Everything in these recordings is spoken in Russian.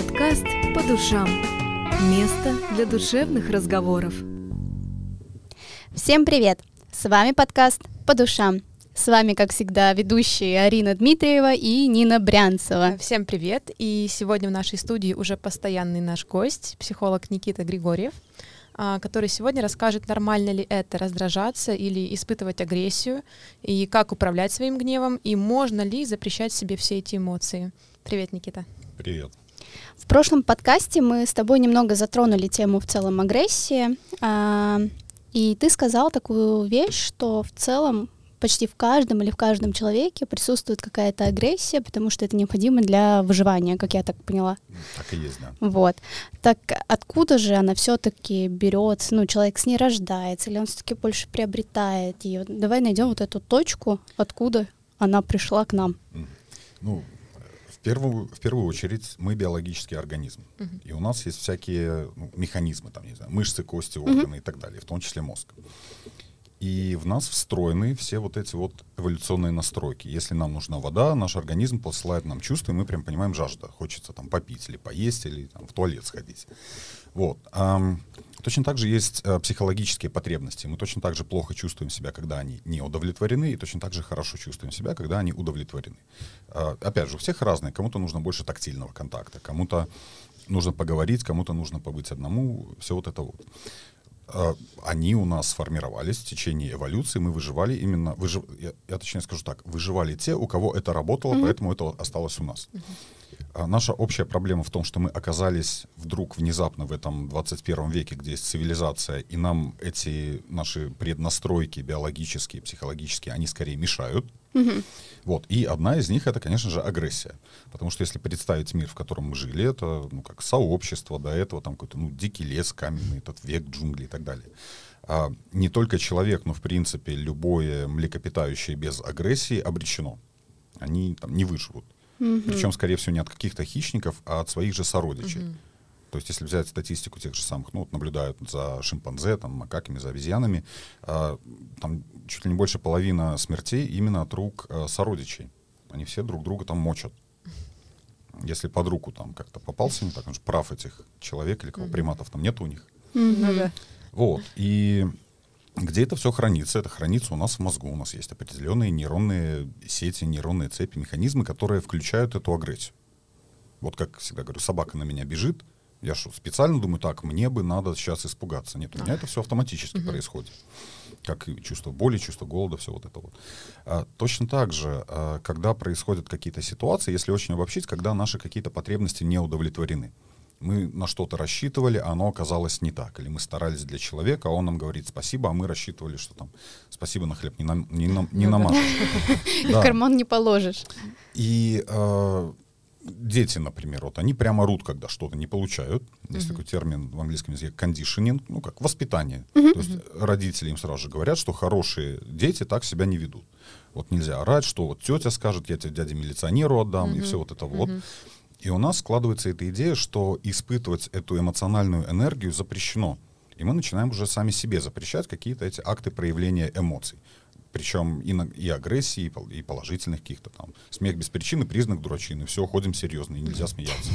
Подкаст «По душам». Место для душевных разговоров. Всем привет! С вами подкаст «По душам». С вами, как всегда, ведущие Арина Дмитриева и Нина Брянцева. Всем привет! И сегодня в нашей студии уже постоянный наш гость, психолог Никита Григорьев, а, который сегодня расскажет, нормально ли это раздражаться или испытывать агрессию, и как управлять своим гневом, и можно ли запрещать себе все эти эмоции. Привет, Никита. Привет. В прошлом подкасте мы с тобой немного затронули тему в целом агрессии, а, и ты сказал такую вещь, что в целом почти в каждом или в каждом человеке присутствует какая-то агрессия, потому что это необходимо для выживания, как я так поняла. Так и есть, да. Вот. Так откуда же она все-таки берется? Ну, человек с ней рождается, или он все-таки больше приобретает ее? Давай найдем вот эту точку, откуда она пришла к нам. Ну, первую, в первую очередь мы биологический организм. Uh-huh. И у нас есть всякие ну, механизмы, там, не знаю, мышцы, кости, органы uh-huh. и так далее, в том числе мозг. И в нас встроены все вот эти вот эволюционные настройки. Если нам нужна вода, наш организм посылает нам чувства, и мы прям понимаем жажда. Хочется там попить или поесть, или там, в туалет сходить. Вот. Точно так же есть э, психологические потребности. Мы точно так же плохо чувствуем себя, когда они не удовлетворены, и точно так же хорошо чувствуем себя, когда они удовлетворены. Э, опять же, у всех разные. Кому-то нужно больше тактильного контакта, кому-то нужно поговорить, кому-то нужно побыть одному, все вот это вот. А, они у нас сформировались в течение эволюции, мы выживали именно, выжив, я, я точнее скажу так, выживали те, у кого это работало, mm-hmm. поэтому это осталось у нас. Mm-hmm. А наша общая проблема в том, что мы оказались вдруг внезапно в этом 21 веке, где есть цивилизация, и нам эти наши преднастройки биологические, психологические, они скорее мешают. Угу. Вот. И одна из них это, конечно же, агрессия. Потому что если представить мир, в котором мы жили, это ну, как сообщество, до этого там какой-то ну, дикий лес, каменный, этот век джунглей и так далее. А не только человек, но в принципе любое млекопитающее без агрессии обречено. Они там не выживут. Угу. Причем, скорее всего, не от каких-то хищников, а от своих же сородичей. Угу. То есть, если взять статистику тех же самых, ну, вот наблюдают за шимпанзе, там, макаками, за обезьянами, э, там чуть ли не больше половины смертей именно от рук э, сородичей. Они все друг друга там мочат. Если под руку там как-то попался не так, он же прав этих человек или кого, mm приматов там нет у них. Mm-hmm. Вот. И где это все хранится? Это хранится у нас в мозгу. У нас есть определенные нейронные сети, нейронные цепи, механизмы, которые включают эту агрессию. Вот как всегда говорю, собака на меня бежит, я что, специально думаю, так, мне бы надо сейчас испугаться. Нет, у меня это все автоматически uh-huh. происходит. Как и чувство боли, чувство голода, все вот это вот. А, точно так же, а, когда происходят какие-то ситуации, если очень обобщить, когда наши какие-то потребности не удовлетворены. Мы на что-то рассчитывали, а оно оказалось не так. Или мы старались для человека, а он нам говорит спасибо, а мы рассчитывали, что там спасибо на хлеб не, на, не, на, не ну намажешь. И в карман не положишь. И а, дети, например, вот они прямо рут, когда что-то не получают. Есть такой термин в английском языке conditioning, ну как воспитание. То есть родители им сразу же говорят, что хорошие дети так себя не ведут. Вот нельзя орать, что вот тетя скажет, я тебе дяде милиционеру отдам, и все вот это вот. И у нас складывается эта идея, что испытывать эту эмоциональную энергию запрещено. И мы начинаем уже сами себе запрещать какие-то эти акты проявления эмоций причем и, на, и агрессии, и положительных каких-то там. Смех без причины, признак дурачины. Все, ходим серьезно, и нельзя смеяться.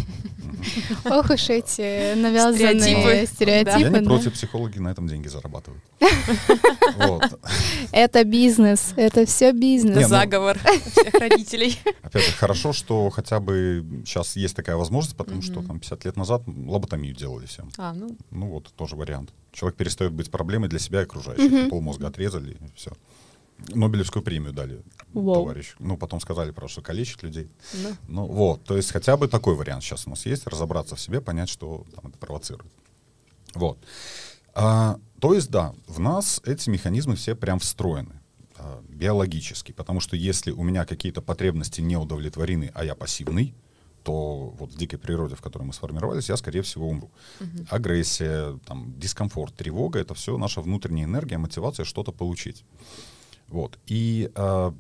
Ох уж эти навязанные стереотипы. Я не против, психологи на этом деньги зарабатывают. Это бизнес, это все бизнес. Ну, Заговор всех родителей. Опять же, хорошо, что хотя бы сейчас есть такая возможность, потому что там 50 лет назад лоботомию делали всем. А, ну. Ну вот, тоже вариант. Человек перестает быть проблемой для себя и окружающих. Полмозга отрезали, и все. Нобелевскую премию дали Wow. товарищ. Ну, потом сказали просто, что калечит людей. Да. Ну, вот. То есть хотя бы такой вариант сейчас у нас есть, разобраться в себе, понять, что там это провоцирует. Вот. А, то есть, да, в нас эти механизмы все прям встроены а, биологически, потому что если у меня какие-то потребности не удовлетворены, а я пассивный, то вот в дикой природе, в которой мы сформировались, я, скорее всего, умру. Uh-huh. Агрессия, там, дискомфорт, тревога — это все наша внутренняя энергия, мотивация что-то получить. Вот. И э,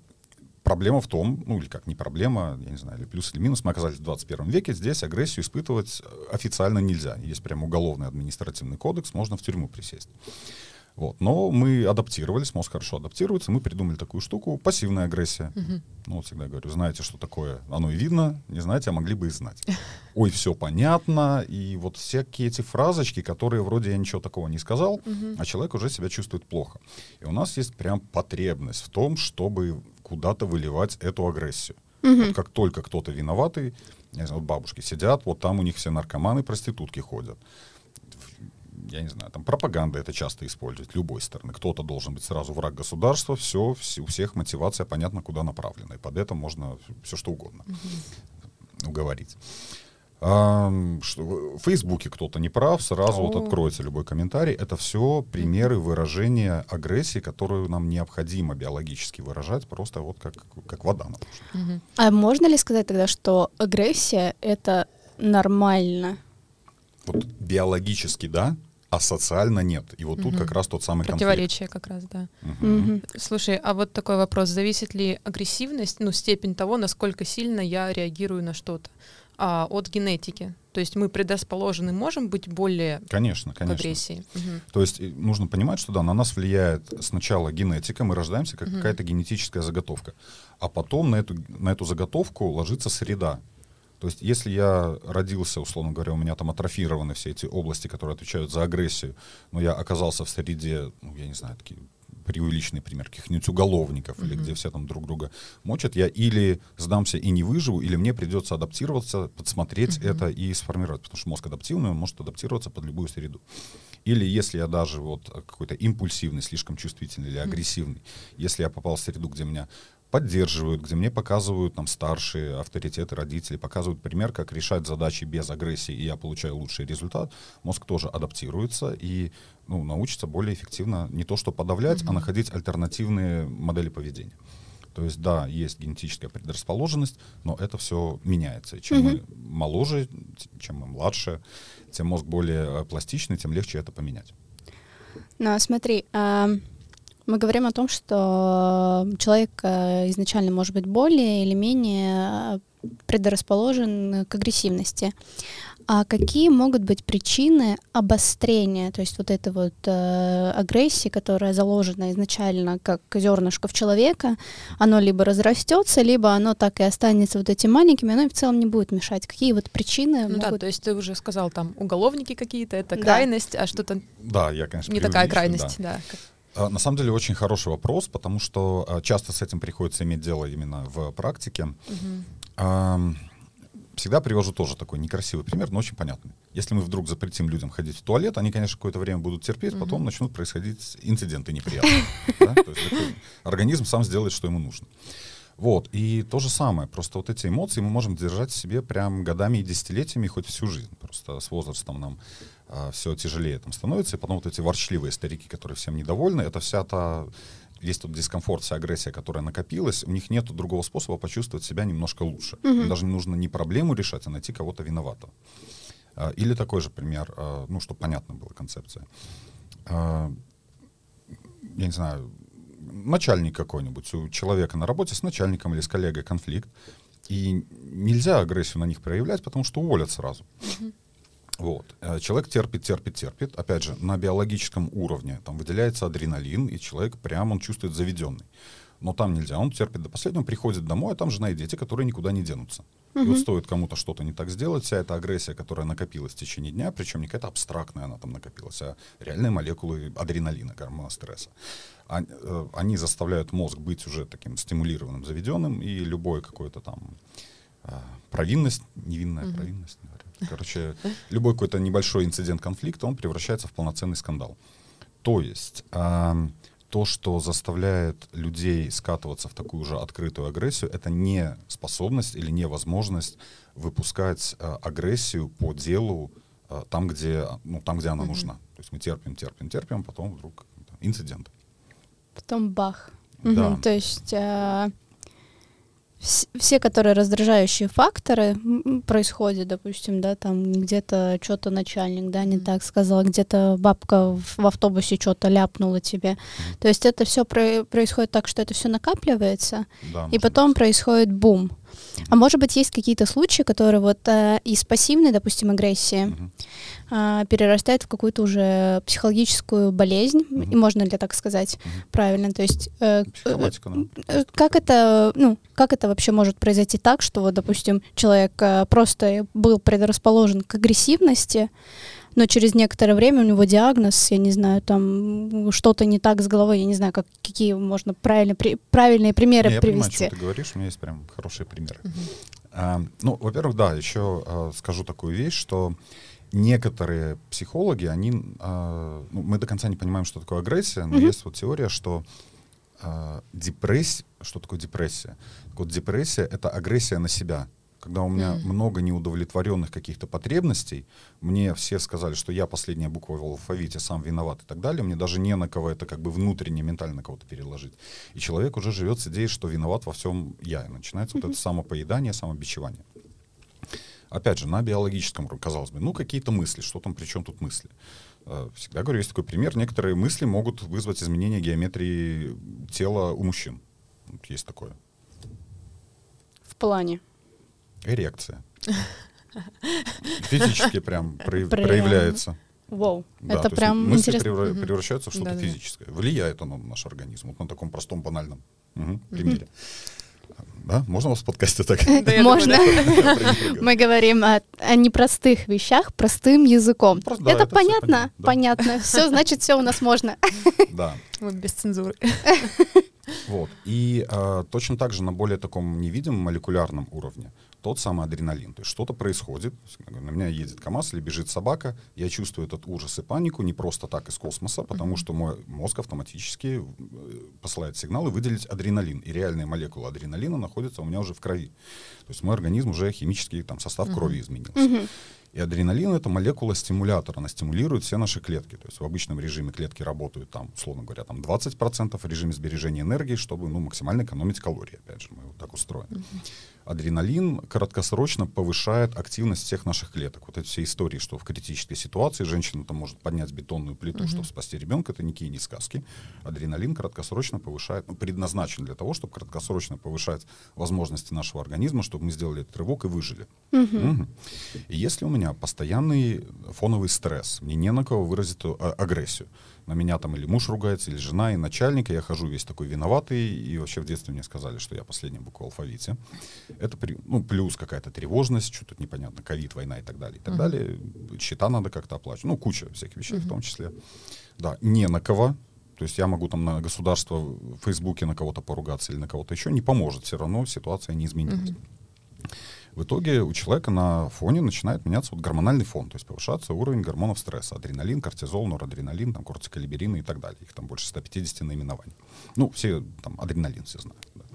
проблема в том, ну или как не проблема, я не знаю, или плюс или минус, мы оказались в 21 веке, здесь агрессию испытывать официально нельзя. Есть прям уголовный административный кодекс, можно в тюрьму присесть. Вот. Но мы адаптировались, мозг хорошо адаптируется, мы придумали такую штуку — пассивная агрессия. Мгм. Ну, вот всегда говорю, знаете, что такое? Оно и видно, не знаете, а могли бы и знать. Ой, все понятно, и вот всякие эти фразочки, которые вроде я ничего такого не сказал, Мгм. а человек уже себя чувствует плохо. И у нас есть прям потребность в том, чтобы куда-то выливать эту агрессию. Мгм. Вот как только кто-то виноватый, я не знаю, вот бабушки сидят, вот там у них все наркоманы, проститутки ходят. Я не знаю, там пропаганда это часто использует, любой стороны. Кто-то должен быть сразу враг государства, все, у всех мотивация понятно, куда направлена. И под это можно все что угодно уговорить. А, что, в Фейсбуке кто-то не прав, сразу вот О. откроется любой комментарий. Это все примеры выражения агрессии, которую нам необходимо биологически выражать, просто вот как, как вода. Мгм. А можно ли сказать тогда, что агрессия — это нормально? Вот биологически да, а социально нет. И вот тут Мгм. как раз тот самый конфликт. Противоречие как раз, да. Мгм. Мгм. Слушай, а вот такой вопрос. Зависит ли агрессивность, ну, степень того, насколько сильно я реагирую на что-то, а, от генетики? То есть мы предрасположены, можем быть более Конечно, к конечно. агрессии? Мгм. То есть нужно понимать, что да, на нас влияет сначала генетика, мы рождаемся как Мгм. какая-то генетическая заготовка, а потом на эту, на эту заготовку ложится среда. То есть если я родился, условно говоря, у меня там атрофированы все эти области, которые отвечают за агрессию, но я оказался в среде, ну, я не знаю, такие преувеличенный пример, каких-нибудь уголовников, или Мгм. где все там друг друга мочат, я или сдамся и не выживу, или мне придется адаптироваться, подсмотреть Мгм. это и сформировать, потому что мозг адаптивный, он может адаптироваться под любую среду. Или если я даже вот какой-то импульсивный, слишком чувствительный или агрессивный, если я попал в среду, где меня поддерживают, где мне показывают там старшие авторитеты, родители, показывают пример, как решать задачи без агрессии, и я получаю лучший результат, мозг тоже адаптируется и ну, научится более эффективно не то что подавлять, а Мгм. находить альтернативные модели поведения. То есть, да, есть генетическая предрасположенность, но это все меняется. Чем Мгм. мы моложе, чем мы младше, тем мозг более э, пластичный, тем легче это поменять. Но смотри, а, мы говорим о том, что человек а, изначально может быть более или менее а, предрасположен к агрессивности. А какие могут быть причины обострения, то есть вот этой вот э, агрессии, которая заложена изначально как зернышко в человека, оно либо разрастется, либо оно так и останется вот этим маленьким, и оно в целом не будет мешать. Какие вот причины Ну да, могут... то есть ты уже сказал, там, уголовники какие-то, это Да. крайность, а что-то Да, я, конечно, не такая крайность, да. Как- А, На самом деле очень хороший вопрос, потому что а, часто с этим приходится иметь дело именно в практике. Ам, Всегда привожу тоже такой некрасивый пример, но очень понятный. Если мы вдруг запретим людям ходить в туалет, они, конечно, какое-то время будут терпеть, потом Мгм. начнут происходить инциденты неприятные. организм сам сделает, что ему нужно. Вот, и то же самое, просто вот эти эмоции мы можем держать в себе прям годами и десятилетиями, хоть всю жизнь. Просто с возрастом нам все тяжелее там становится, и потом вот эти ворчливые старики, которые всем недовольны, это вся та есть тут дискомфорт, вся агрессия, которая накопилась, у них нет другого способа почувствовать себя немножко лучше. Им даже не нужно не проблему решать, а найти кого-то виноватого. А, Или такой же пример, а, ну, чтобы понятна была концепция. А, Я не знаю, начальник какой-нибудь, у человека на работе с начальником или с коллегой конфликт, и нельзя агрессию на них проявлять, потому что уволят сразу. Вот. Э, Человек терпит, терпит, терпит. Опять же, на биологическом уровне там выделяется адреналин, и человек прям он чувствует заведенный. Но там нельзя, он терпит до последнего, приходит домой, а там жена и дети, которые никуда не денутся. И вот стоит кому-то что-то не так сделать, вся эта агрессия, которая накопилась в течение дня, причем не какая-то абстрактная она там накопилась, а реальные молекулы адреналина, гормона стресса. Они, э, заставляют мозг быть уже таким стимулированным, заведенным, и любое какое-то там а, провинность, невинная Мгм. провинность, говорю. Короче, любой какой-то небольшой инцидент конфликта, он превращается в полноценный скандал. То есть ам, то, что заставляет людей скатываться в такую же открытую агрессию, это не способность или невозможность выпускать а, агрессию по делу а, там, где, ну, там, где она Мгм. нужна. То есть мы терпим, терпим, терпим, потом вдруг инцидент. Потом бах. Да. Мгм, То есть а, вс- все, которые раздражающие факторы происходят, допустим, да, там где-то что-то начальник, да, не так сказал, где-то бабка в, в автобусе что-то ляпнула тебе. То есть это все происходит так, что это все накапливается, Да, и потом быть. происходит бум. А может быть, есть какие-то случаи, которые вот э, из пассивной, допустим, агрессии Мгм. э, перерастают в какую-то уже психологическую болезнь, Мгм. и можно ли так сказать Мгм. правильно? То есть э, э, Психоматика, да. э, как это, ну, как это вообще может произойти так, что вот, допустим, человек э, просто был предрасположен к агрессивности, но через некоторое время у него диагноз, я не знаю, там что-то не так с головой, я не знаю, как, какие можно правильно, при- правильные примеры Не, я понимаю, о привести. чем ты говоришь, у меня есть прям хорошие примеры. Мгм. А, ну, во-первых, да, еще а, скажу такую вещь, что некоторые психологи, они, а, ну, мы до конца не понимаем, что такое агрессия, но Мгм. есть вот теория, что а, депрессия, что такое депрессия? Так вот, депрессия — это агрессия на себя. Когда у меня Мгм. много неудовлетворенных каких-то потребностей, мне все сказали, что я последняя буква в алфавите, сам виноват и так далее, мне даже не на кого это как бы внутренне, ментально на кого-то переложить. И человек уже живет с идеей, что виноват во всем я. И начинается вот это самопоедание, самобичевание. Опять же, на биологическом уровне, казалось бы, ну какие-то мысли, что там, при чем тут мысли? Э, Всегда говорю, есть такой пример, некоторые мысли могут вызвать изменение геометрии тела у мужчин. Есть такое. В плане. Эрекция. Физически прям прояв- Прям. проявляется. Вау, Да, это прям мысли интересно. превра- превращаются в что-то физическое. Влияет оно на наш организм. Вот на таком простом, банальном примере. Да? Можно у вас в подкасте так? Можно. Мы говорим о, о непростых вещах простым языком. Просто, да, это, понятно? понятно, да. Понятно. Все, значит, все у нас можно. Да. Мы без цензуры. Вот. И а, точно так же на более таком невидимом молекулярном уровне тот самый адреналин. То есть что-то происходит, на меня едет КАМАЗ или бежит собака, я чувствую этот ужас и панику не просто так из космоса, потому что мой мозг автоматически э, посылает сигналы выделить адреналин. И реальная молекула адреналина находится у меня уже в крови. То есть мой организм уже химический там, состав крови изменился. И адреналин это молекула стимулятора, она стимулирует все наши клетки. То есть в обычном режиме клетки работают там, условно говоря, там 20% в режиме сбережения энергии, чтобы ну, максимально экономить калории. Опять же, мы вот так устроены. Адреналин краткосрочно повышает активность всех наших клеток. Вот эти все истории, что в критической ситуации женщина там может поднять бетонную плиту, чтобы спасти ребенка, это никакие не сказки. Адреналин краткосрочно повышает, ну, предназначен для того, чтобы краткосрочно повышать возможности нашего организма, чтобы мы сделали этот рывок и выжили. Мгм. И если у меня постоянный фоновый стресс, мне не на кого выразить а, агрессию, на меня там или муж ругается, или жена, и начальник, и я хожу весь такой виноватый, и вообще в детстве мне сказали, что я последняя буква в алфавите. Это при- ну, плюс какая-то тревожность, что тут непонятно, ковид, война и так далее, и так далее. Счета надо как-то оплачивать. Ну, куча всяких вещей в том числе. Да, не на кого. То есть я могу там на государство в Фейсбуке на кого-то поругаться или на кого-то еще, не поможет. Все равно ситуация не изменилась. В итоге у человека на фоне начинает меняться вот гормональный фон, то есть повышаться уровень гормонов стресса. Адреналин, кортизол, норадреналин, там, кортиколиберины и так далее. Их там больше 150 наименований. Ну, все там адреналин все знают. да.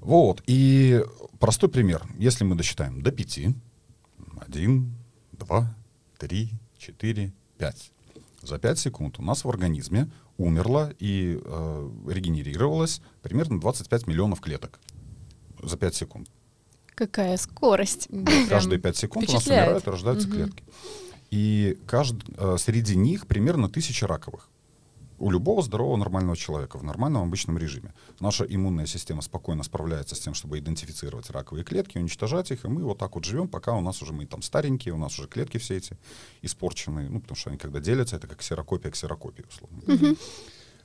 Вот. И простой пример. Если мы досчитаем до 5, 1, 2, 3, 4, 5. За 5 секунд у нас в организме умерло и э, регенерировалось примерно 25 миллионов клеток за 5 секунд. Какая скорость. Каждые 5 секунд у нас умирают и рождаются Мгм. клетки. И кажд- э, среди них примерно тысяча раковых. У любого здорового нормального человека в нормальном обычном режиме. Наша иммунная система спокойно справляется с тем, чтобы идентифицировать раковые клетки, уничтожать их, и мы вот так вот живем, пока у нас уже мы там старенькие, у нас уже клетки все эти испорченные, ну, потому что они когда делятся, это как ксерокопия ксерокопии, условно.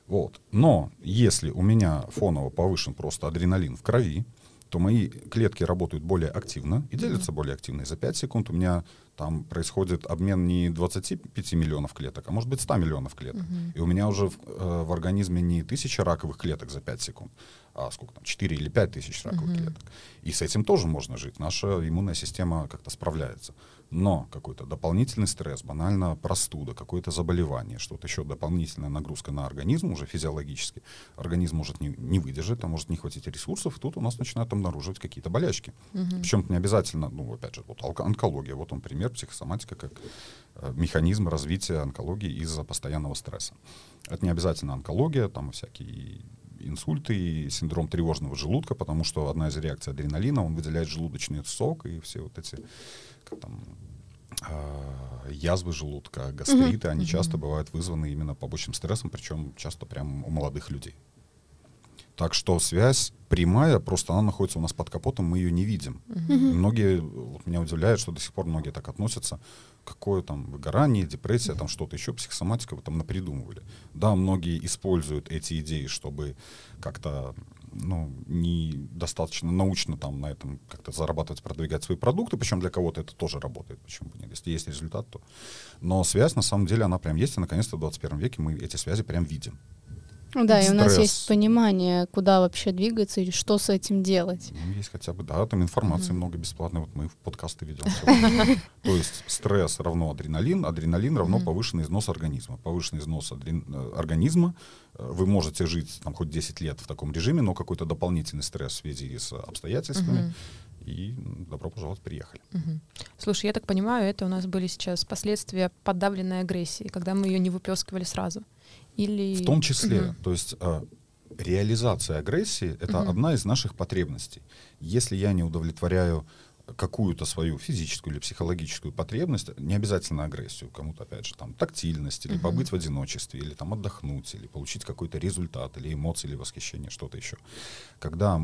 Вот. Но если у меня фоново повышен просто адреналин в крови, то мои клетки работают более активно и делятся более активно. И за 5 секунд у меня там происходит обмен не 25 миллионов клеток, а может быть 100 миллионов клеток. И у меня уже в, э, в организме не тысяча раковых клеток за 5 секунд, а сколько там, 4 или 5 тысяч раковых клеток. И с этим тоже можно жить. Наша иммунная система как-то справляется. Но какой-то дополнительный стресс, банально простуда, какое-то заболевание, что-то еще дополнительная нагрузка на организм уже физиологически, организм может не, не выдержать, а может не хватить ресурсов, и тут у нас начинают обнаруживать какие-то болячки. Причем это не обязательно, ну, опять же, вот онко- онкология, вот он пример, психосоматика как э, механизм развития онкологии из-за постоянного стресса. Это не обязательно онкология, там всякие инсульты и синдром тревожного желудка, потому что одна из реакций адреналина, он выделяет желудочный сок и все вот эти как там, а, язвы желудка, гастриты, они часто бывают вызваны именно побочным стрессом, причем часто прям у молодых людей. Так что связь прямая, просто она находится у нас под капотом, мы ее не видим. Мгм. Многие, вот меня удивляет, что до сих пор многие так относятся. Какое там выгорание, депрессия, там что-то еще, психосоматика, вы там напридумывали. Да, многие используют эти идеи, чтобы как-то ну, не достаточно научно там на этом как-то зарабатывать, продвигать свои продукты, причем для кого-то это тоже работает, почему бы нет, если есть результат, то... Но связь, на самом деле, она прям есть, и наконец-то в 21 веке мы эти связи прям видим. Ну Да, и у нас Стресс. есть понимание, куда вообще двигаться и что с этим делать. Ну, есть хотя бы, да, там информации Мгм. много бесплатной, вот мы в подкасты ведем. То есть стресс равно адреналин, адреналин равно повышенный износ организма. Повышенный износ э, организма, э, вы можете жить там хоть 10 лет в таком режиме, но какой-то дополнительный стресс в связи с обстоятельствами, и м, добро пожаловать, приехали. Слушай, я так понимаю, это у нас были сейчас последствия подавленной агрессии, когда мы ее не выплескивали сразу. Или... В том числе, Мгм. то есть э, реализация агрессии — это Мгм. одна из наших потребностей. Если я не удовлетворяю какую-то свою физическую или психологическую потребность, не обязательно агрессию, кому-то, опять же, там, тактильность, или Мгм. побыть в одиночестве, или там отдохнуть, или получить какой-то результат, или эмоции, или восхищение, что-то еще. Когда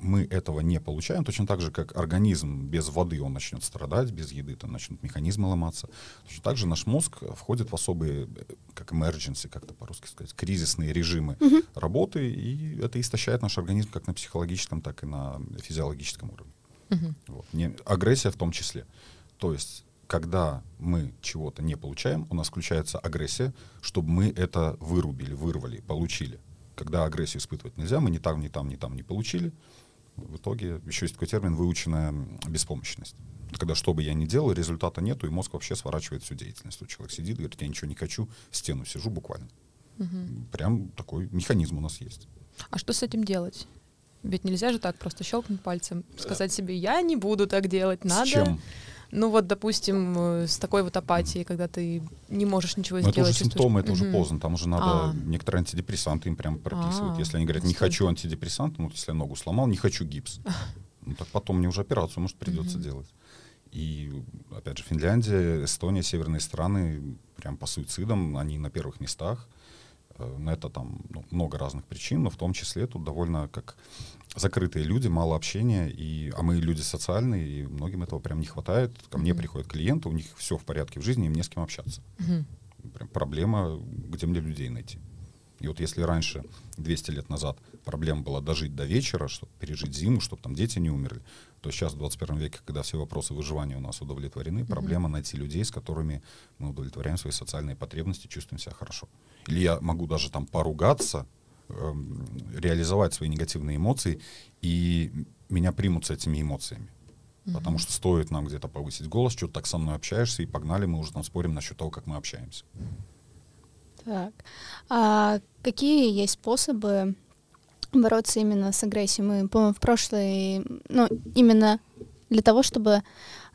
мы этого не получаем, точно так же, как организм без воды, он начнет страдать, без еды там начнут механизмы ломаться. Точно так же наш мозг входит в особые, как emergency, как-то по-русски сказать, кризисные режимы Мгм. работы, и это истощает наш организм как на психологическом, так и на физиологическом уровне. Мгм. Вот. Не- агрессия в том числе. То есть, когда мы чего-то не получаем, у нас включается агрессия, чтобы мы это вырубили, вырвали, получили. Когда агрессию испытывать нельзя, мы ни там, ни там, ни там не получили. В итоге еще есть такой термин выученная беспомощность. Когда что бы я ни делал, результата нету, и мозг вообще сворачивает всю деятельность. Вот человек сидит и говорит, я ничего не хочу, в стену сижу буквально. Мгм. Прям такой механизм у нас есть. А что с этим делать? Ведь нельзя же так просто щелкнуть пальцем, сказать себе, я не буду так делать, надо. С чем? Ну вот, допустим, э, с такой вот апатией, когда ты не можешь ничего Но это сделать. уже чувствуешь- симптомы, это уже поздно. Там уже надо А. некоторые антидепрессанты им прям прописывают. А, если они говорят, не хочу антидепрессант, ну, вот если я ногу сломал, не хочу гипс. Ну, так потом мне уже операцию, может, придется делать. И, опять же, Финляндия, Эстония, северные страны, прям по суицидам, они на первых местах. Э, На это там ну, много разных причин, но в том числе тут довольно как закрытые люди, мало общения, и, а мы люди социальные, и многим этого прям не хватает. Ко мне Мгм. приходят клиенты, у них все в порядке в жизни, им не с кем общаться Мгм. прям проблема, где мне людей найти. И вот если раньше, 200 лет назад, проблема была дожить до вечера, чтобы пережить зиму, чтобы там дети не умерли, то сейчас, в 21 веке, когда все вопросы выживания у нас удовлетворены, проблема найти людей, с которыми мы удовлетворяем свои социальные потребности, чувствуем себя хорошо. Или я могу даже там поругаться, эм, реализовать свои негативные эмоции, и меня примут с этими эмоциями. Потому что стоит нам где-то повысить голос, что-то так со мной общаешься, и погнали, мы уже там спорим насчет того, как мы общаемся. Так. А какие есть способы бороться именно с агрессией? Мы, по-моему, в прошлой, ну, именно для того, чтобы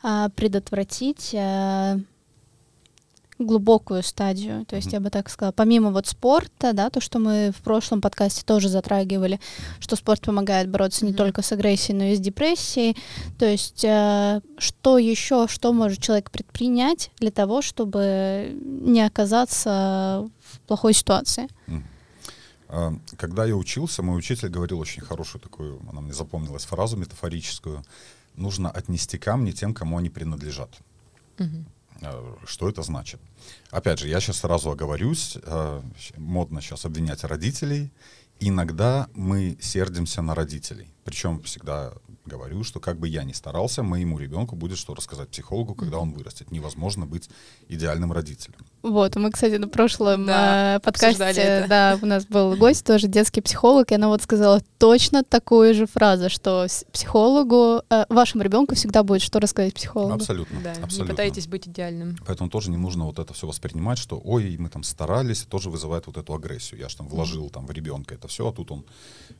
а, предотвратить а, глубокую стадию. То есть я бы так сказала, помимо вот спорта, да, то, что мы в прошлом подкасте тоже затрагивали, что спорт помогает бороться не только с агрессией, но и с депрессией. То есть э, что еще, что может человек предпринять для того, чтобы не оказаться плохой ситуации? А, Когда я учился, мой учитель говорил очень хорошую такую, она мне запомнилась, фразу метафорическую. Нужно отнести камни тем, кому они принадлежат. А, Что это значит? Опять же, я сейчас сразу оговорюсь, а, модно сейчас обвинять родителей. Иногда мы сердимся на родителей. Причем всегда говорю, что как бы я ни старался, моему ребенку будет что рассказать психологу, когда он вырастет. Невозможно быть идеальным родителем. Вот, мы, кстати, на прошлом Да, э, подкасте, да, у нас был гость, тоже детский психолог, и она вот сказала точно такую же фразу, что психологу, э, вашему ребенку всегда будет что рассказать психологу. Абсолютно. Да, не абсолютно. пытайтесь быть идеальным. Поэтому тоже не нужно вот это все воспринимать, что ой, мы там старались, тоже вызывает вот эту агрессию. Я же там вложил там в ребенка это все, а тут он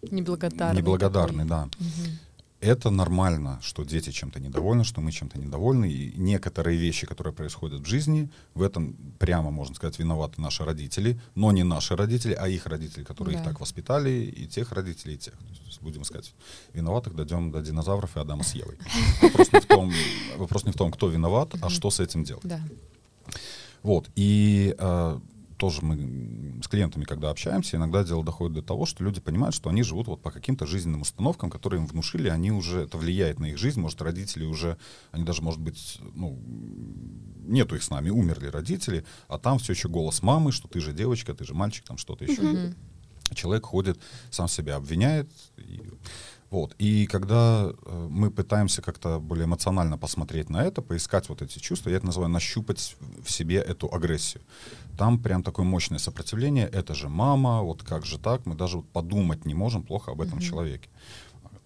Неблагодарный. неблагодарный, да. такой. Это нормально, что дети чем-то недовольны, что мы чем-то недовольны. И некоторые вещи, которые происходят в жизни, в этом прямо, можно сказать, виноваты наши родители, но не наши родители, а их родители, которые их Да. так воспитали, и тех родителей, и тех. То есть, будем искать виноватых, дойдем до динозавров и Адама с Евой. Вопрос не в том, вопрос не в том кто виноват, а что с этим делать. Да. Вот. И э, тоже мы с клиентами, когда общаемся, иногда дело доходит до того, что люди понимают, что они живут вот по каким-то жизненным установкам, которые им внушили, они уже, это влияет на их жизнь, может, родители уже, они даже, может быть, ну, нету их с нами, умерли родители, а там все еще голос мамы, что ты же девочка, ты же мальчик, там что-то еще. Mm-hmm. Человек ходит, сам себя обвиняет. И, вот. И когда э, мы пытаемся как-то более эмоционально посмотреть на это, поискать вот эти чувства, я это называю нащупать в себе эту агрессию. Там прям такое мощное сопротивление. Это же мама, вот как же так? Мы даже вот подумать не можем плохо об этом mm-hmm. человеке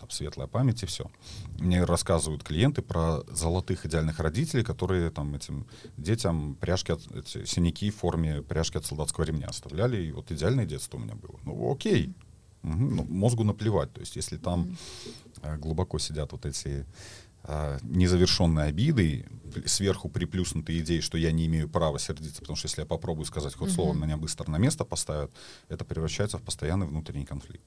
там, светлая память и все. Мне рассказывают клиенты про золотых идеальных родителей, которые там этим детям пряжки, от, эти синяки в форме пряжки от солдатского ремня оставляли, и вот идеальное детство у меня было. Ну, окей. Угу. Ну, мозгу наплевать. То есть, если там э, глубоко сидят вот эти э, незавершенные обиды, сверху приплюснутые идеи, что я не имею права сердиться, потому что если я попробую сказать хоть слово, меня быстро на место поставят, это превращается в постоянный внутренний конфликт.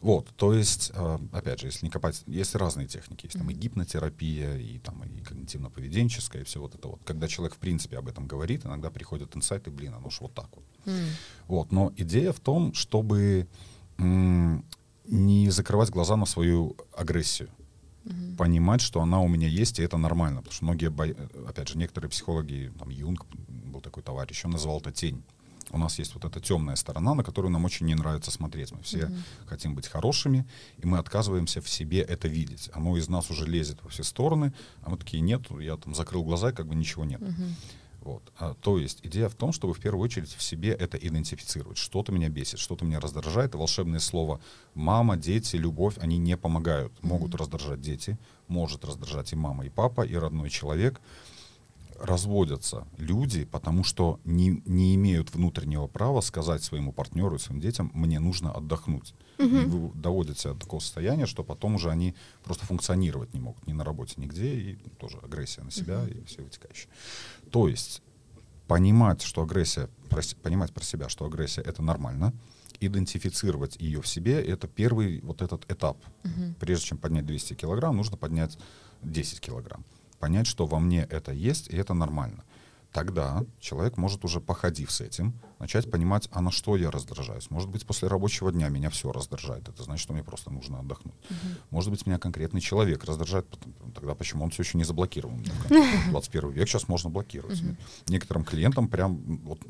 Вот, то есть, э, опять же, если не копать, есть разные техники, есть там и гипнотерапия, и там и когнитивно-поведенческая, и все вот это вот. Когда человек в принципе об этом говорит, иногда приходят инсайты, блин, оно ж вот так вот. Mm. Вот, но идея в том, чтобы не закрывать глаза на свою агрессию. Mm-hmm. Понимать, что она у меня есть, и это нормально. Потому что многие, бо... опять же, некоторые психологи, там Юнг был такой товарищ, он называл это тень у нас есть вот эта темная сторона, на которую нам очень не нравится смотреть. Мы все mm-hmm. хотим быть хорошими, и мы отказываемся в себе это видеть. Оно из нас уже лезет во все стороны, а мы такие, нет, я там закрыл глаза, как бы ничего нет. Mm-hmm. Вот. А, то есть идея в том, чтобы в первую очередь в себе это идентифицировать. Что-то меня бесит, что-то меня раздражает. И волшебное слово «мама», «дети», «любовь» они не помогают. Mm-hmm. Могут раздражать дети, может раздражать и мама, и папа, и родной человек разводятся люди, потому что не, не имеют внутреннего права сказать своему партнеру и своим детям, мне нужно отдохнуть. Угу. И вы доводите до такого состояния, что потом уже они просто функционировать не могут ни на работе, нигде, и тоже агрессия на себя угу. и все вытекающее. То есть понимать, что агрессия, понимать про себя, что агрессия это нормально, идентифицировать ее в себе, это первый вот этот этап. Угу. Прежде чем поднять 200 килограмм, нужно поднять 10 килограмм понять, что во мне это есть, и это нормально. Тогда человек может уже, походив с этим, начать понимать, а на что я раздражаюсь. Может быть, после рабочего дня меня все раздражает. Это значит, что мне просто нужно отдохнуть. Uh-huh. Может быть, меня конкретный человек раздражает. Тогда почему он все еще не заблокирован? 21 век сейчас можно блокировать. Uh-huh. Некоторым клиентам прям вот,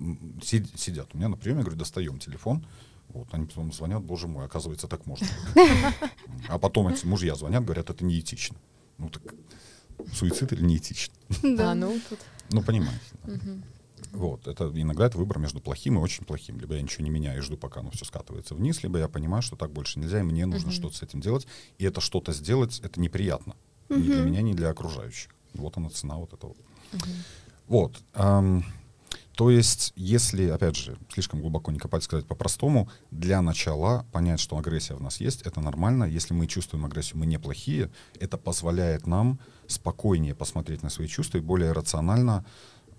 сидят. У меня на приеме, я говорю, достаем телефон, вот, они потом звонят, боже мой, оказывается, так можно. А потом эти мужья звонят, говорят, это неэтично. Ну так суицид или неэтично. Да, ну тут... Ну, понимаете. Вот, это иногда это выбор между плохим и очень плохим. Либо я ничего не меняю и жду, пока оно все скатывается вниз, либо я понимаю, что так больше нельзя, и мне нужно что-то с этим делать. И это что-то сделать, это неприятно. Ни для меня, ни для окружающих. Вот она цена вот этого. Вот. То есть, если, опять же, слишком глубоко не копать, сказать по-простому, для начала понять, что агрессия в нас есть, это нормально. Если мы чувствуем агрессию, мы неплохие, это позволяет нам спокойнее посмотреть на свои чувства и более рационально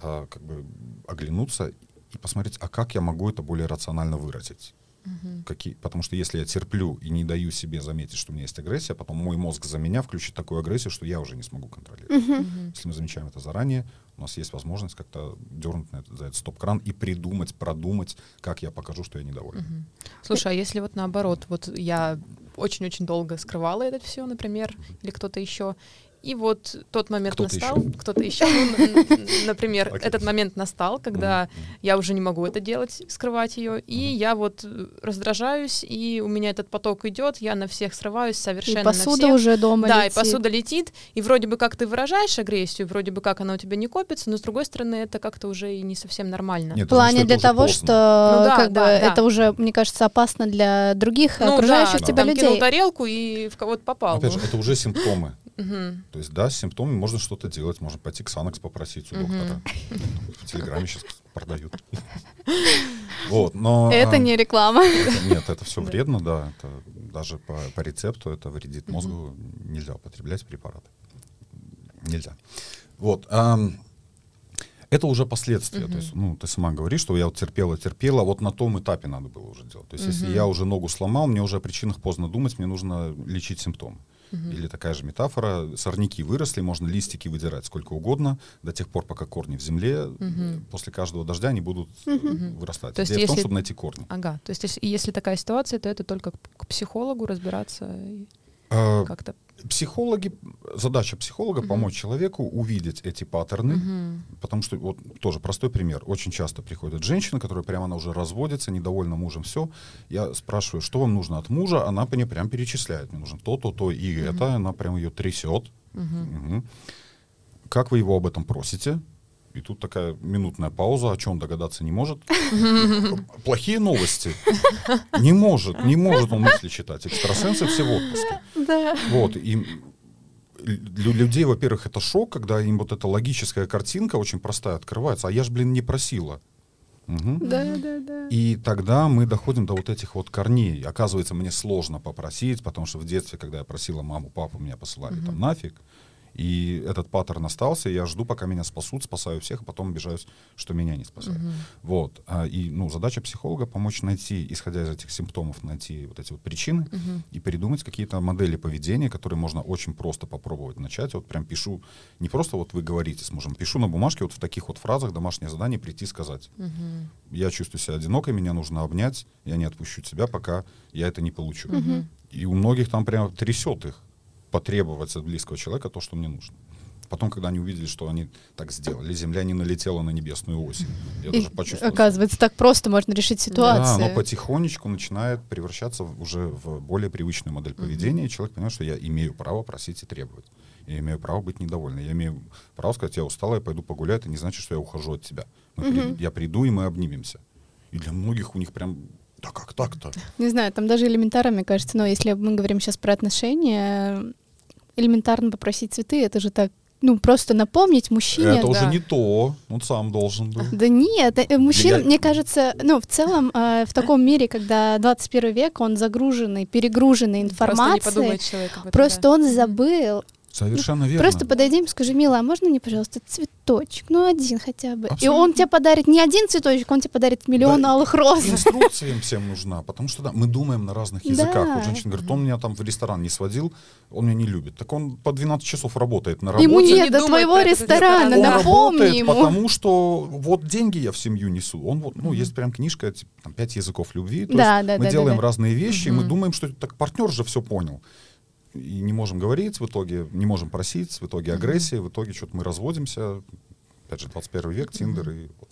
э, как бы оглянуться и посмотреть, а как я могу это более рационально выразить. Угу. Какие, потому что если я терплю и не даю себе заметить, что у меня есть агрессия, потом мой мозг за меня включит такую агрессию, что я уже не смогу контролировать. Угу. Если мы замечаем это заранее, у нас есть возможность как-то дернуть на это, за этот стоп-кран и придумать, продумать, как я покажу, что я недоволен. Угу. Слушай, а если вот наоборот, вот я очень-очень долго скрывала это все, например, или кто-то еще, и вот тот момент кто настал, еще? кто-то еще, ну, например, okay. этот момент настал, когда mm-hmm. я уже не могу это делать, скрывать ее, и mm-hmm. я вот раздражаюсь, и у меня этот поток идет, я на всех срываюсь совершенно и посуда на всех. уже дома Да, летит. и посуда летит, и вроде бы как ты выражаешь агрессию, вроде бы как она у тебя не копится, но с другой стороны это как-то уже и не совсем нормально. Нет, в плане для того, поздно. что ну, да, как да, бы да. это уже, мне кажется, опасно для других ну, окружающих да, тебя там людей. кинул тарелку и в кого-то попал. Опять же, это уже симптомы. Угу. То есть, да, с симптомами можно что-то делать, можно пойти к Санекс попросить у угу. доктора. В Телеграме сейчас продают. Вот, но... Это а, не реклама. Нет, это все вредно, да. Это даже по, по рецепту это вредит мозгу. Нельзя употреблять препараты. Нельзя. Вот. А, это уже последствия. Uh-huh. То есть, ну, ты сама говоришь, что я вот терпела, терпела, вот на том этапе надо было уже делать. То есть, uh-huh. если я уже ногу сломал, мне уже о причинах поздно думать, мне нужно лечить симптомы. Или такая же метафора, сорняки выросли, можно листики выдирать сколько угодно, до тех пор, пока корни в земле, после каждого дождя они будут вырастать. То есть Идея в том, если- чтобы найти корни. Ага, то есть если, если такая ситуация, то это только к к психологу разбираться и А, как-то. Психологи, задача психолога помочь человеку увидеть эти паттерны, Мгм. потому что вот тоже простой пример. Очень часто приходят женщины, которые прямо она уже разводится, недовольна мужем, все. Я спрашиваю, что вам нужно от мужа, она мне прям перечисляет. Мне нужно то, то, то и это. Она прям ее трясет. Мгм. Как вы его об этом просите? И тут такая минутная пауза, о чем догадаться не может. Плохие новости. Не может, не может он мысли читать. Экстрасенсы все в отпуске. Да. Вот, и для людей, во-первых, это шок, когда им вот эта логическая картинка очень простая открывается, а я же, блин, не просила. Мгм. Да, да, да. И тогда мы доходим до вот этих вот корней. Оказывается, мне сложно попросить, потому что в детстве, когда я просила маму, папу, меня посылали там нафиг. И этот паттерн остался, и я жду, пока меня спасут, спасаю всех, а потом обижаюсь, что меня не спасают. Вот. А, И ну, задача психолога помочь найти, исходя из этих симптомов, найти вот эти вот причины и придумать какие-то модели поведения, которые можно очень просто попробовать начать. Вот прям пишу, не просто вот вы говорите с мужем, пишу на бумажке вот в таких вот фразах домашнее задание прийти сказать. Я чувствую себя одинокой, меня нужно обнять, я не отпущу тебя, пока я это не получу. И у многих там прям трясет их потребовать от близкого человека то, что мне нужно. Потом, когда они увидели, что они так сделали, земля не налетела на небесную ось. Я И, даже почувствовал. оказывается, так просто можно решить Да, ситуацию. но потихонечку начинает превращаться уже в более привычную модель поведения, и человек понимает, что я имею право просить и требовать. Я имею право быть недовольным. Я имею право сказать, я устала, я пойду погуляю, это не значит, что я ухожу от тебя. Мы при- Я приду, и мы обнимемся. И для многих у них прям, да как так-то? Не знаю, там даже элементарно, мне кажется, но если мы говорим сейчас про отношения, элементарно попросить цветы, это же так, ну, просто напомнить мужчине. это уже да. не то, он сам должен был. Да нет, э, мужчина, Я- мне кажется, ну, в целом, э, в таком мире, когда 21 век, он загруженный, перегруженный Просто не информацией, подумает человек об этом. просто да. он забыл. Совершенно верно. Просто подойди ему, скажи, мила, а можно мне, пожалуйста, цветочек? Ну, один хотя бы. И Абсолютно. он тебе подарит не один цветочек, он тебе подарит миллион Да, алых роз. Инструкция им всем нужна, потому что да, мы думаем на разных Да. языках. Вот женщина говорит, он меня там в ресторан не сводил, он меня не любит. Так он по 12 часов работает на работе. Ему не нет до думает твоего ресторана, ресторан. он напомни работает, ему. потому что вот деньги я в семью несу. Он вот, ну, есть прям книжка, типа, там, «Пять языков любви». То Да, есть да, мы да, делаем да, да. разные вещи, и мы думаем, что так партнер же все понял. И не можем говорить, в итоге не можем просить, в итоге агрессия, в итоге что-то мы разводимся. Опять же, 21 век, Тиндер и вот.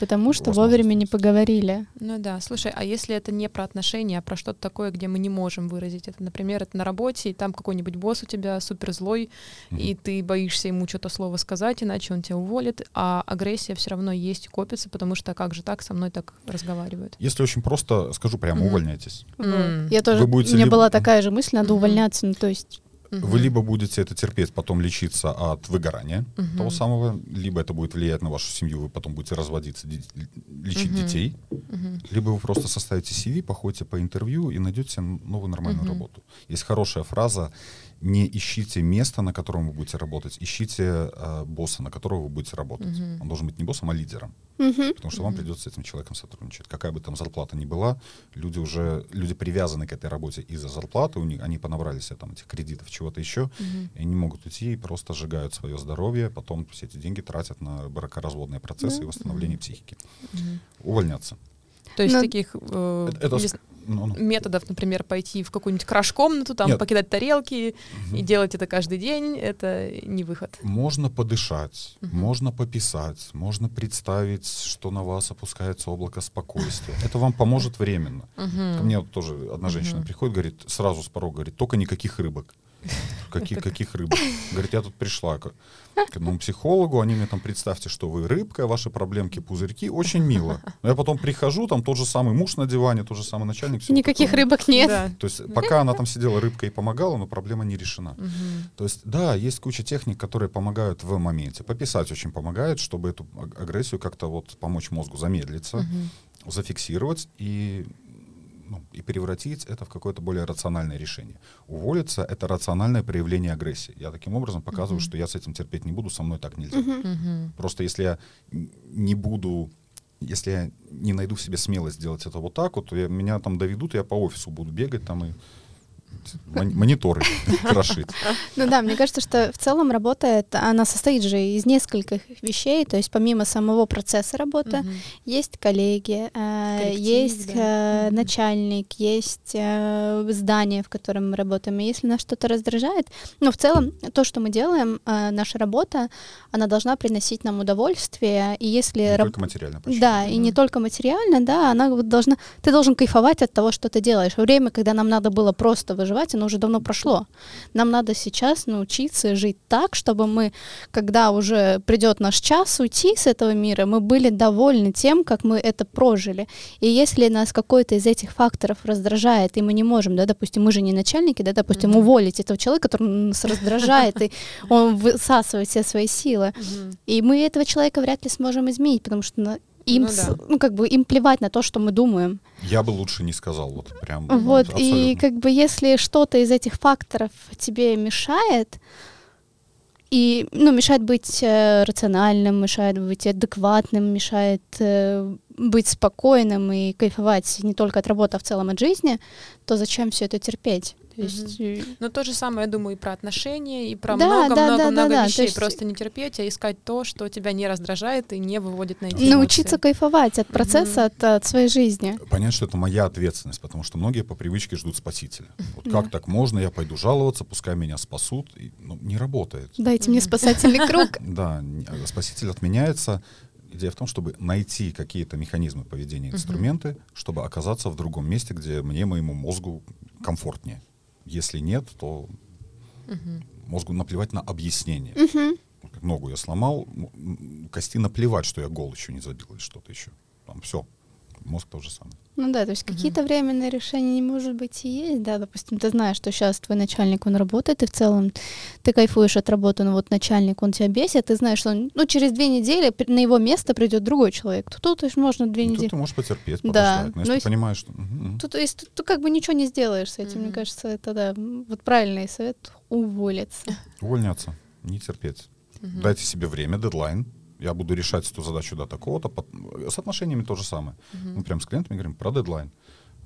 Потому что Возможно, вовремя не поговорили. Ну да, слушай, а если это не про отношения, а про что-то такое, где мы не можем выразить это, например, это на работе, и там какой-нибудь босс у тебя супер злой, и ты боишься ему что-то слово сказать, иначе он тебя уволит, а агрессия все равно есть и копится, потому что как же так со мной так разговаривают? Если очень просто, скажу прямо, Мгм. увольняйтесь. М. Я тоже, у меня либо- была такая же мысль, надо Мгм. увольняться, ну то есть Мгм. Вы либо будете это терпеть, потом лечиться от выгорания Мгм. того самого, либо это будет влиять на вашу семью, вы потом будете разводиться, ди- лечить Мгм. детей, Мгм. либо вы просто составите CV, походите по интервью и найдете новую нормальную Мгм. работу. Есть хорошая фраза «Не ищите место, на котором вы будете работать, ищите э, босса, на которого вы будете работать». Мгм. Он должен быть не боссом, а лидером, мгм. потому что вам Мгм. придется с этим человеком сотрудничать. Какая бы там зарплата ни была, люди уже люди привязаны к этой работе из-за зарплаты, у них, они понабрали себе там этих кредитов, чего-то еще, Мгм. и они могут уйти и просто сжигают свое здоровье, потом все эти деньги тратят на бракоразводные процессы Да. и восстановление психики. Мгм. Увольняться. То есть Ну, таких э, Это- зн- Ну, ну, методов, например, пойти в какую-нибудь краш-комнату, там Нет. покидать тарелки мгм. и делать это каждый день, это не выход. Можно подышать, Мгм. можно пописать, можно представить, что на вас опускается облако спокойствия. Это вам поможет временно. Мгм. Ко мне вот тоже одна женщина Мгм. приходит, говорит, сразу с порога, говорит, только никаких рыбок. Каких, каких рыбок? Говорит, я тут пришла к, к одному психологу, они мне там, представьте, что вы рыбка, ваши проблемки, пузырьки, очень мило. Но я потом прихожу, там тот же самый муж на диване, тот же самый начальник. Никаких такое. рыбок нет. Да. То есть пока она там сидела рыбкой и помогала, но проблема не решена. Мгм. То есть, да, есть куча техник, которые помогают в моменте. Пописать очень помогает, чтобы эту аг- агрессию как-то вот помочь мозгу замедлиться, Мгм. зафиксировать и, ну, и превратить это в какое-то более рациональное решение. Уволиться — это рациональное проявление агрессии. Я таким образом показываю, Мгм. что я с этим терпеть не буду, со мной так нельзя. Мгм. Просто если я не буду, если я не найду в себе смелость сделать это вот так вот, то я, меня там доведут, и я по офису буду бегать там и мониторы крошить. Ну да, мне кажется, что в целом работает, она состоит же из нескольких вещей, то есть помимо самого процесса работы есть коллеги, э, есть э, начальник, есть э, здание, в котором мы работаем. И если нас что-то раздражает, ну в целом то, что мы делаем, наша работа, она должна приносить нам удовольствие, и если... Не только материально. Почему? Да, и не только материально, да, она должна... Ты должен кайфовать от того, что ты делаешь. Время, когда нам надо было просто выживать, оно уже давно прошло. Нам надо сейчас научиться жить так, чтобы мы, когда уже придет наш час уйти с этого мира, мы были довольны тем, как мы это прожили. И если нас какой-то из этих факторов раздражает, и мы не можем, да, допустим, мы же не начальники, да, допустим, mm-hmm. уволить этого человека, который нас раздражает, и он высасывает все свои силы. И мы этого человека вряд ли сможем изменить, потому что им, ну, да. ну, как бы им плевать на то, что мы думаем. Я бы лучше не сказал, вот прям. Вот, ну, и как бы если что-то из этих факторов тебе мешает, и, ну, мешает быть э, рациональным, мешает быть адекватным, мешает э, быть спокойным и кайфовать не только от работы, а в целом от жизни, то зачем все это терпеть? То есть... mm Ну, то же самое, я думаю, и про отношения, и про много-много-много да, да, много да, вещей. Есть... Просто не терпеть, а искать то, что тебя не раздражает и не выводит на эти Научиться кайфовать от процесса, mm от, от своей жизни. Понять, что это моя ответственность, потому что многие по привычке ждут спасителя. Вот как так можно, я пойду жаловаться, пускай меня спасут. И, ну, не работает. Дайте мне спасательный круг. Да, спаситель отменяется. Идея в том, чтобы найти какие-то механизмы поведения, инструменты, чтобы оказаться в другом месте, где мне, моему мозгу комфортнее. Если нет, то угу. мозгу наплевать на объяснение. Угу. Как ногу я сломал, кости наплевать, что я гол еще не забил или что-то еще. Там все, мозг то же самое. Ну да, то есть угу. какие-то временные решения, не может быть, и есть, да, допустим, ты знаешь, что сейчас твой начальник, он работает, и в целом ты кайфуешь от работы, но вот начальник, он тебя бесит, ты знаешь, что он, ну, через две недели на его место придет другой человек, то тут, то есть можно две ну, недели. Тут ты можешь потерпеть, да. но если но ты понимаешь, что... Тут, то есть ты, ты как бы ничего не сделаешь с этим, угу. мне кажется, это, да, вот правильный совет — уволиться. Увольняться, не терпеть. Угу. Дайте себе время, дедлайн, я буду решать эту задачу до такого-то. С отношениями то же самое. Uh-huh. Мы прям с клиентами говорим про дедлайн.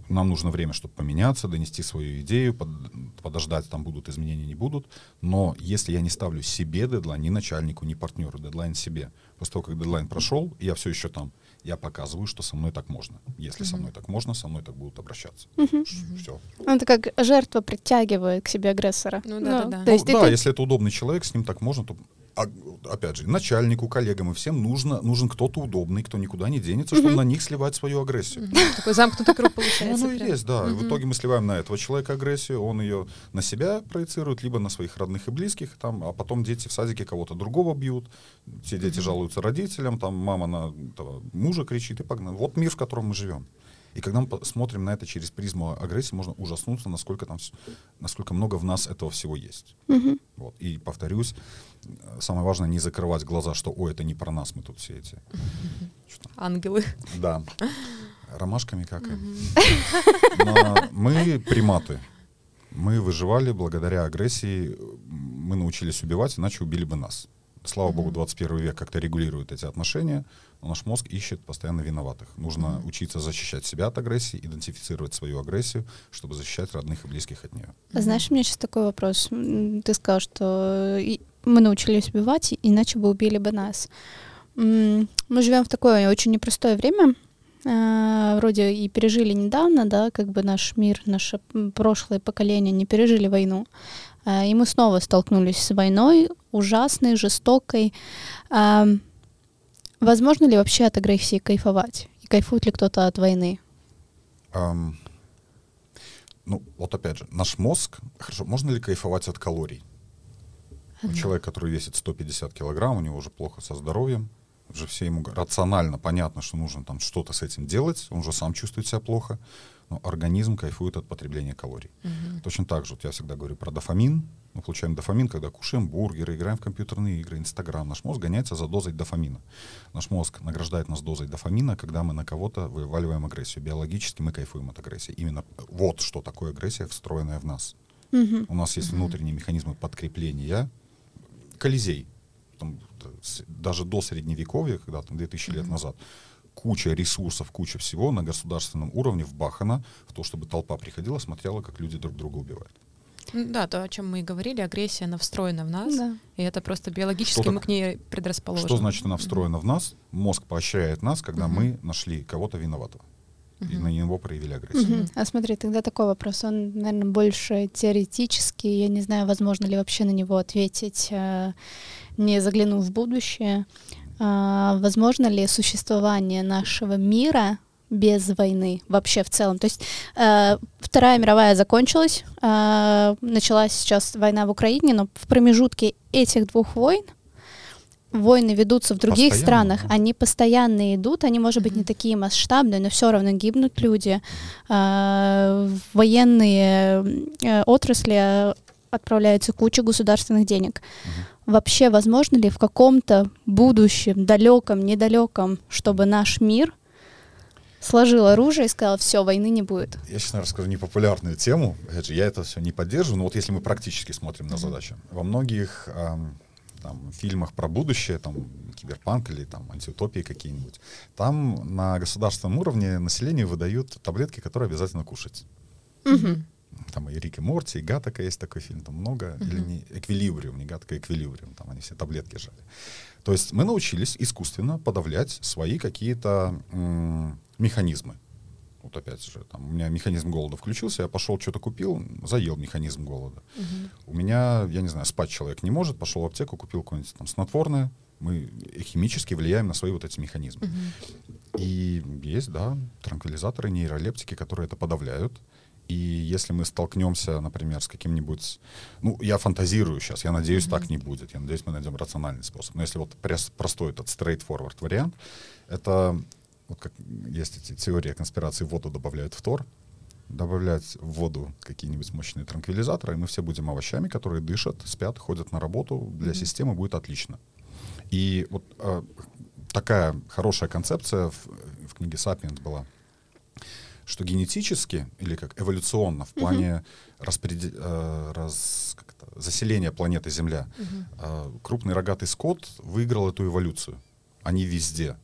Нам нужно время, чтобы поменяться, донести свою идею, под... подождать, там будут изменения, не будут. Но если я не ставлю себе дедлайн, ни начальнику, ни партнеру, дедлайн себе, после того, как дедлайн прошел, я все еще там, я показываю, что со мной так можно. Если uh-huh. со мной так можно, со мной так будут обращаться. Uh-huh. Все. Это как жертва притягивает к себе агрессора. Ну да, ну, да, да. То есть ну, да, если это удобный человек, с ним так можно, то опять же, начальнику, коллегам и всем нужно, нужен кто-то удобный, кто никуда не денется, чтобы на них сливать свою агрессию. Такой замкнутый круг получается. Ну, и есть, да. В итоге мы сливаем на этого человека агрессию, он ее на себя проецирует, либо на своих родных и близких, там, а потом дети в садике кого-то другого бьют, те дети жалуются родителям, там мама на мужа кричит и погнали. Вот мир, в котором мы живем. И когда мы смотрим на это через призму агрессии, можно ужаснуться, насколько там, насколько много в нас этого всего есть. Mm-hmm. Вот. И повторюсь, самое важное не закрывать глаза, что, ой, это не про нас, мы тут все эти. Mm-hmm. Ангелы. Да. Ромашками какаем. Mm-hmm. Мы приматы. Мы выживали благодаря агрессии. Мы научились убивать, иначе убили бы нас. Слава mm-hmm. богу, 21 век как-то регулирует эти отношения, но наш мозг ищет постоянно виноватых. Нужно mm-hmm. учиться защищать себя от агрессии, идентифицировать свою агрессию, чтобы защищать родных и близких от нее. Mm-hmm. Знаешь, у меня сейчас такой вопрос. Ты сказал, что мы научились убивать, иначе бы убили бы нас. Мы живем в такое очень непростое время, Uh, вроде и пережили недавно, да, как бы наш мир, наше прошлое поколение не пережили войну. А, и мы снова столкнулись с войной, ужасной, жестокой. А, возможно ли вообще от агрессии кайфовать? И кайфует ли кто-то от войны? Um, ну, вот опять же, наш мозг, хорошо, можно ли кайфовать от калорий? Uh-huh. Человек, который весит 150 килограмм, у него уже плохо со здоровьем, уже все ему рационально понятно, что нужно там что-то с этим делать, он уже сам чувствует себя плохо но организм кайфует от потребления калорий. Угу. Точно так же, вот я всегда говорю про дофамин. Мы получаем дофамин, когда кушаем бургеры, играем в компьютерные игры, Инстаграм. Наш мозг гоняется за дозой дофамина. Наш мозг награждает нас дозой дофамина, когда мы на кого-то вываливаем агрессию. Биологически мы кайфуем от агрессии. Именно вот что такое агрессия, встроенная в нас. Угу. У нас есть угу. внутренние механизмы подкрепления. Колизей. Там, даже до средневековья, когда там 2000 угу. лет назад, куча ресурсов, куча всего на государственном уровне вбахана в то, чтобы толпа приходила, смотрела, как люди друг друга убивают. Да, то, о чем мы и говорили, агрессия, она встроена в нас, Да. и это просто биологически Что мы так- к ней предрасположены. Что значит она встроена в нас? Мозг поощряет нас, когда Мгм. мы нашли кого-то виноватого. И Мгм. на него проявили агрессию. Мгм. А смотри, тогда такой вопрос, он, наверное, больше теоретический. Я не знаю, возможно ли вообще на него ответить, э, не заглянув в будущее. А, Возможно ли существование нашего мира без войны вообще в целом? То есть э, Вторая мировая закончилась, э, началась сейчас война в Украине, но в промежутке этих двух войн войны ведутся в других Постоянно, странах, они постоянно идут, они, может быть, не такие масштабные, но все равно гибнут люди. В военные э, отрасли э, отправляется куча государственных денег. Вообще, возможно ли в каком-то будущем, далеком, недалеком, чтобы наш мир сложил оружие и сказал, все, войны не будет? Я сейчас расскажу непопулярную тему. Опять же, я это все не поддерживаю, но вот если мы практически смотрим на задачу. Во многих ам, там, фильмах про будущее, там, киберпанк или там антиутопии какие-нибудь, там на государственном уровне населению выдают таблетки, которые обязательно кушать. Мгм. Там и Рик и Морти, и Гатака есть такой фильм, там много, или не Эквилибриум, не Гатака, Эквилибриум, там они все таблетки жали. То есть мы научились искусственно подавлять свои какие-то м, механизмы. Вот опять же, там, у меня механизм голода включился, я пошел что-то купил, заел механизм голода. Мгм. У меня, я не знаю, спать человек не может, пошел в аптеку, купил какое-нибудь там снотворное, мы химически влияем на свои вот эти механизмы. Мгм. И есть, да, транквилизаторы, нейролептики, которые это подавляют. И если мы столкнемся, например, с каким-нибудь... Ну, я фантазирую сейчас, я надеюсь, так не будет. Я надеюсь, мы найдем рациональный способ. Но если вот простой этот straightforward вариант, это вот как есть эти теории конспирации, в воду добавляют фтор, добавлять в воду какие-нибудь мощные транквилизаторы, и мы все будем овощами, которые дышат, спят, ходят на работу. Для Мгм. системы будет отлично. И вот э, такая хорошая концепция в, в книге «Сапиенс» была, что генетически или как эволюционно в плане распреде- э, раз- заселения планеты Земля Мгм. э, крупный рогатый скот выиграл эту эволюцию. Они везде.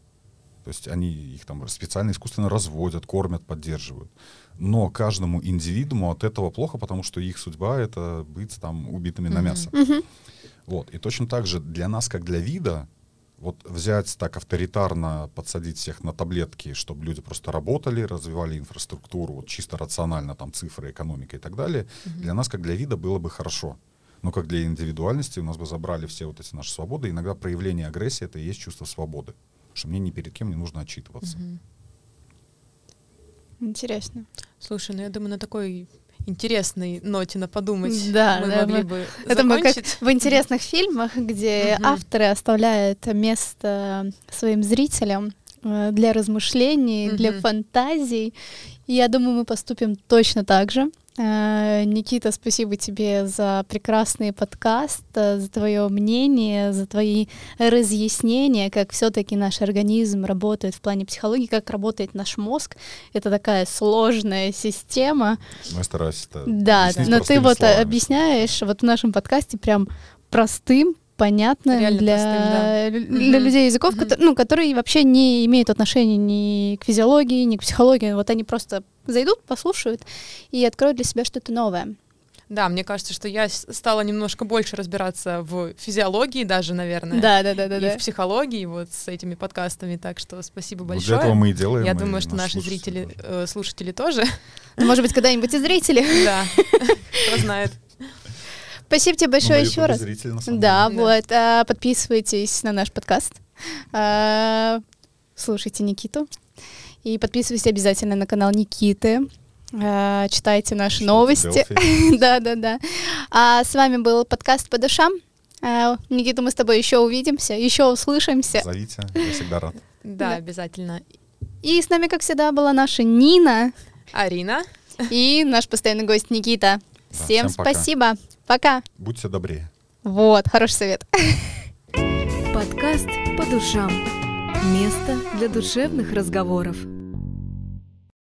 То есть они их там специально искусственно разводят, кормят, поддерживают. Но каждому индивидууму от этого плохо, потому что их судьба — это быть там убитыми на Мгм. мясо. Вот. И точно так же для нас, как для вида, вот взять так авторитарно, подсадить всех на таблетки, чтобы люди просто работали, развивали инфраструктуру, вот чисто рационально, там цифры, экономика и так далее, для нас, как для вида, было бы хорошо. Но как для индивидуальности у нас бы забрали все вот эти наши свободы. Иногда проявление агрессии — это и есть чувство свободы. Потому что мне ни перед кем не нужно отчитываться. Мгм. Интересно. Слушай, ну я думаю, на такой интересной ноте на подумать Да, мы да, могли мы- бы Это мы как закончить. в интересных фильмах, где Мгм. авторы оставляют место своим зрителям э, для размышлений, для Мгм. фантазий. И я думаю, мы поступим точно так же. Э, Никита, спасибо тебе за прекрасный подкаст, э, за твое мнение, за твои разъяснения, как все-таки наш организм работает в плане психологии, как работает наш мозг. Это такая сложная система. Но я стараюсь это Да, но ты вот словами. объясняешь вот в нашем подкасте прям простым, понятным Реально для, простым, да. для Мгм. людей языков, Мгм. кото- ну, которые вообще не имеют отношения ни к физиологии, ни к психологии. Вот они просто зайдут, послушают и откроют для себя что-то новое. Да, мне кажется, что я стала немножко больше разбираться в физиологии даже, наверное. Да, да, да, да, и да. в психологии вот с этими подкастами, так что спасибо Вот большое. для этого мы и делаем. Я и думаю, что наши слушатели зрители, тоже. э, слушатели тоже. Ну, Может быть, когда-нибудь и зрители. Да, кто знает. Спасибо тебе Ну, большое на еще раз. самом Да, деле. вот. а, Подписывайтесь на наш подкаст. а, Слушайте Никиту. И подписывайтесь обязательно на канал Никиты. а, Читайте наши новости. Да, да, да. А с вами был подкаст по душам. А, Никита, мы с тобой еще увидимся, еще услышимся. Зовите, я всегда рад. Да, обязательно. И с нами, как всегда, была наша Нина Арина. и наш постоянный гость Никита. Да, Всем всем пока. спасибо. Пока. Будьте добрее. Вот, хороший совет. Подкаст по душам. Место для душевных разговоров.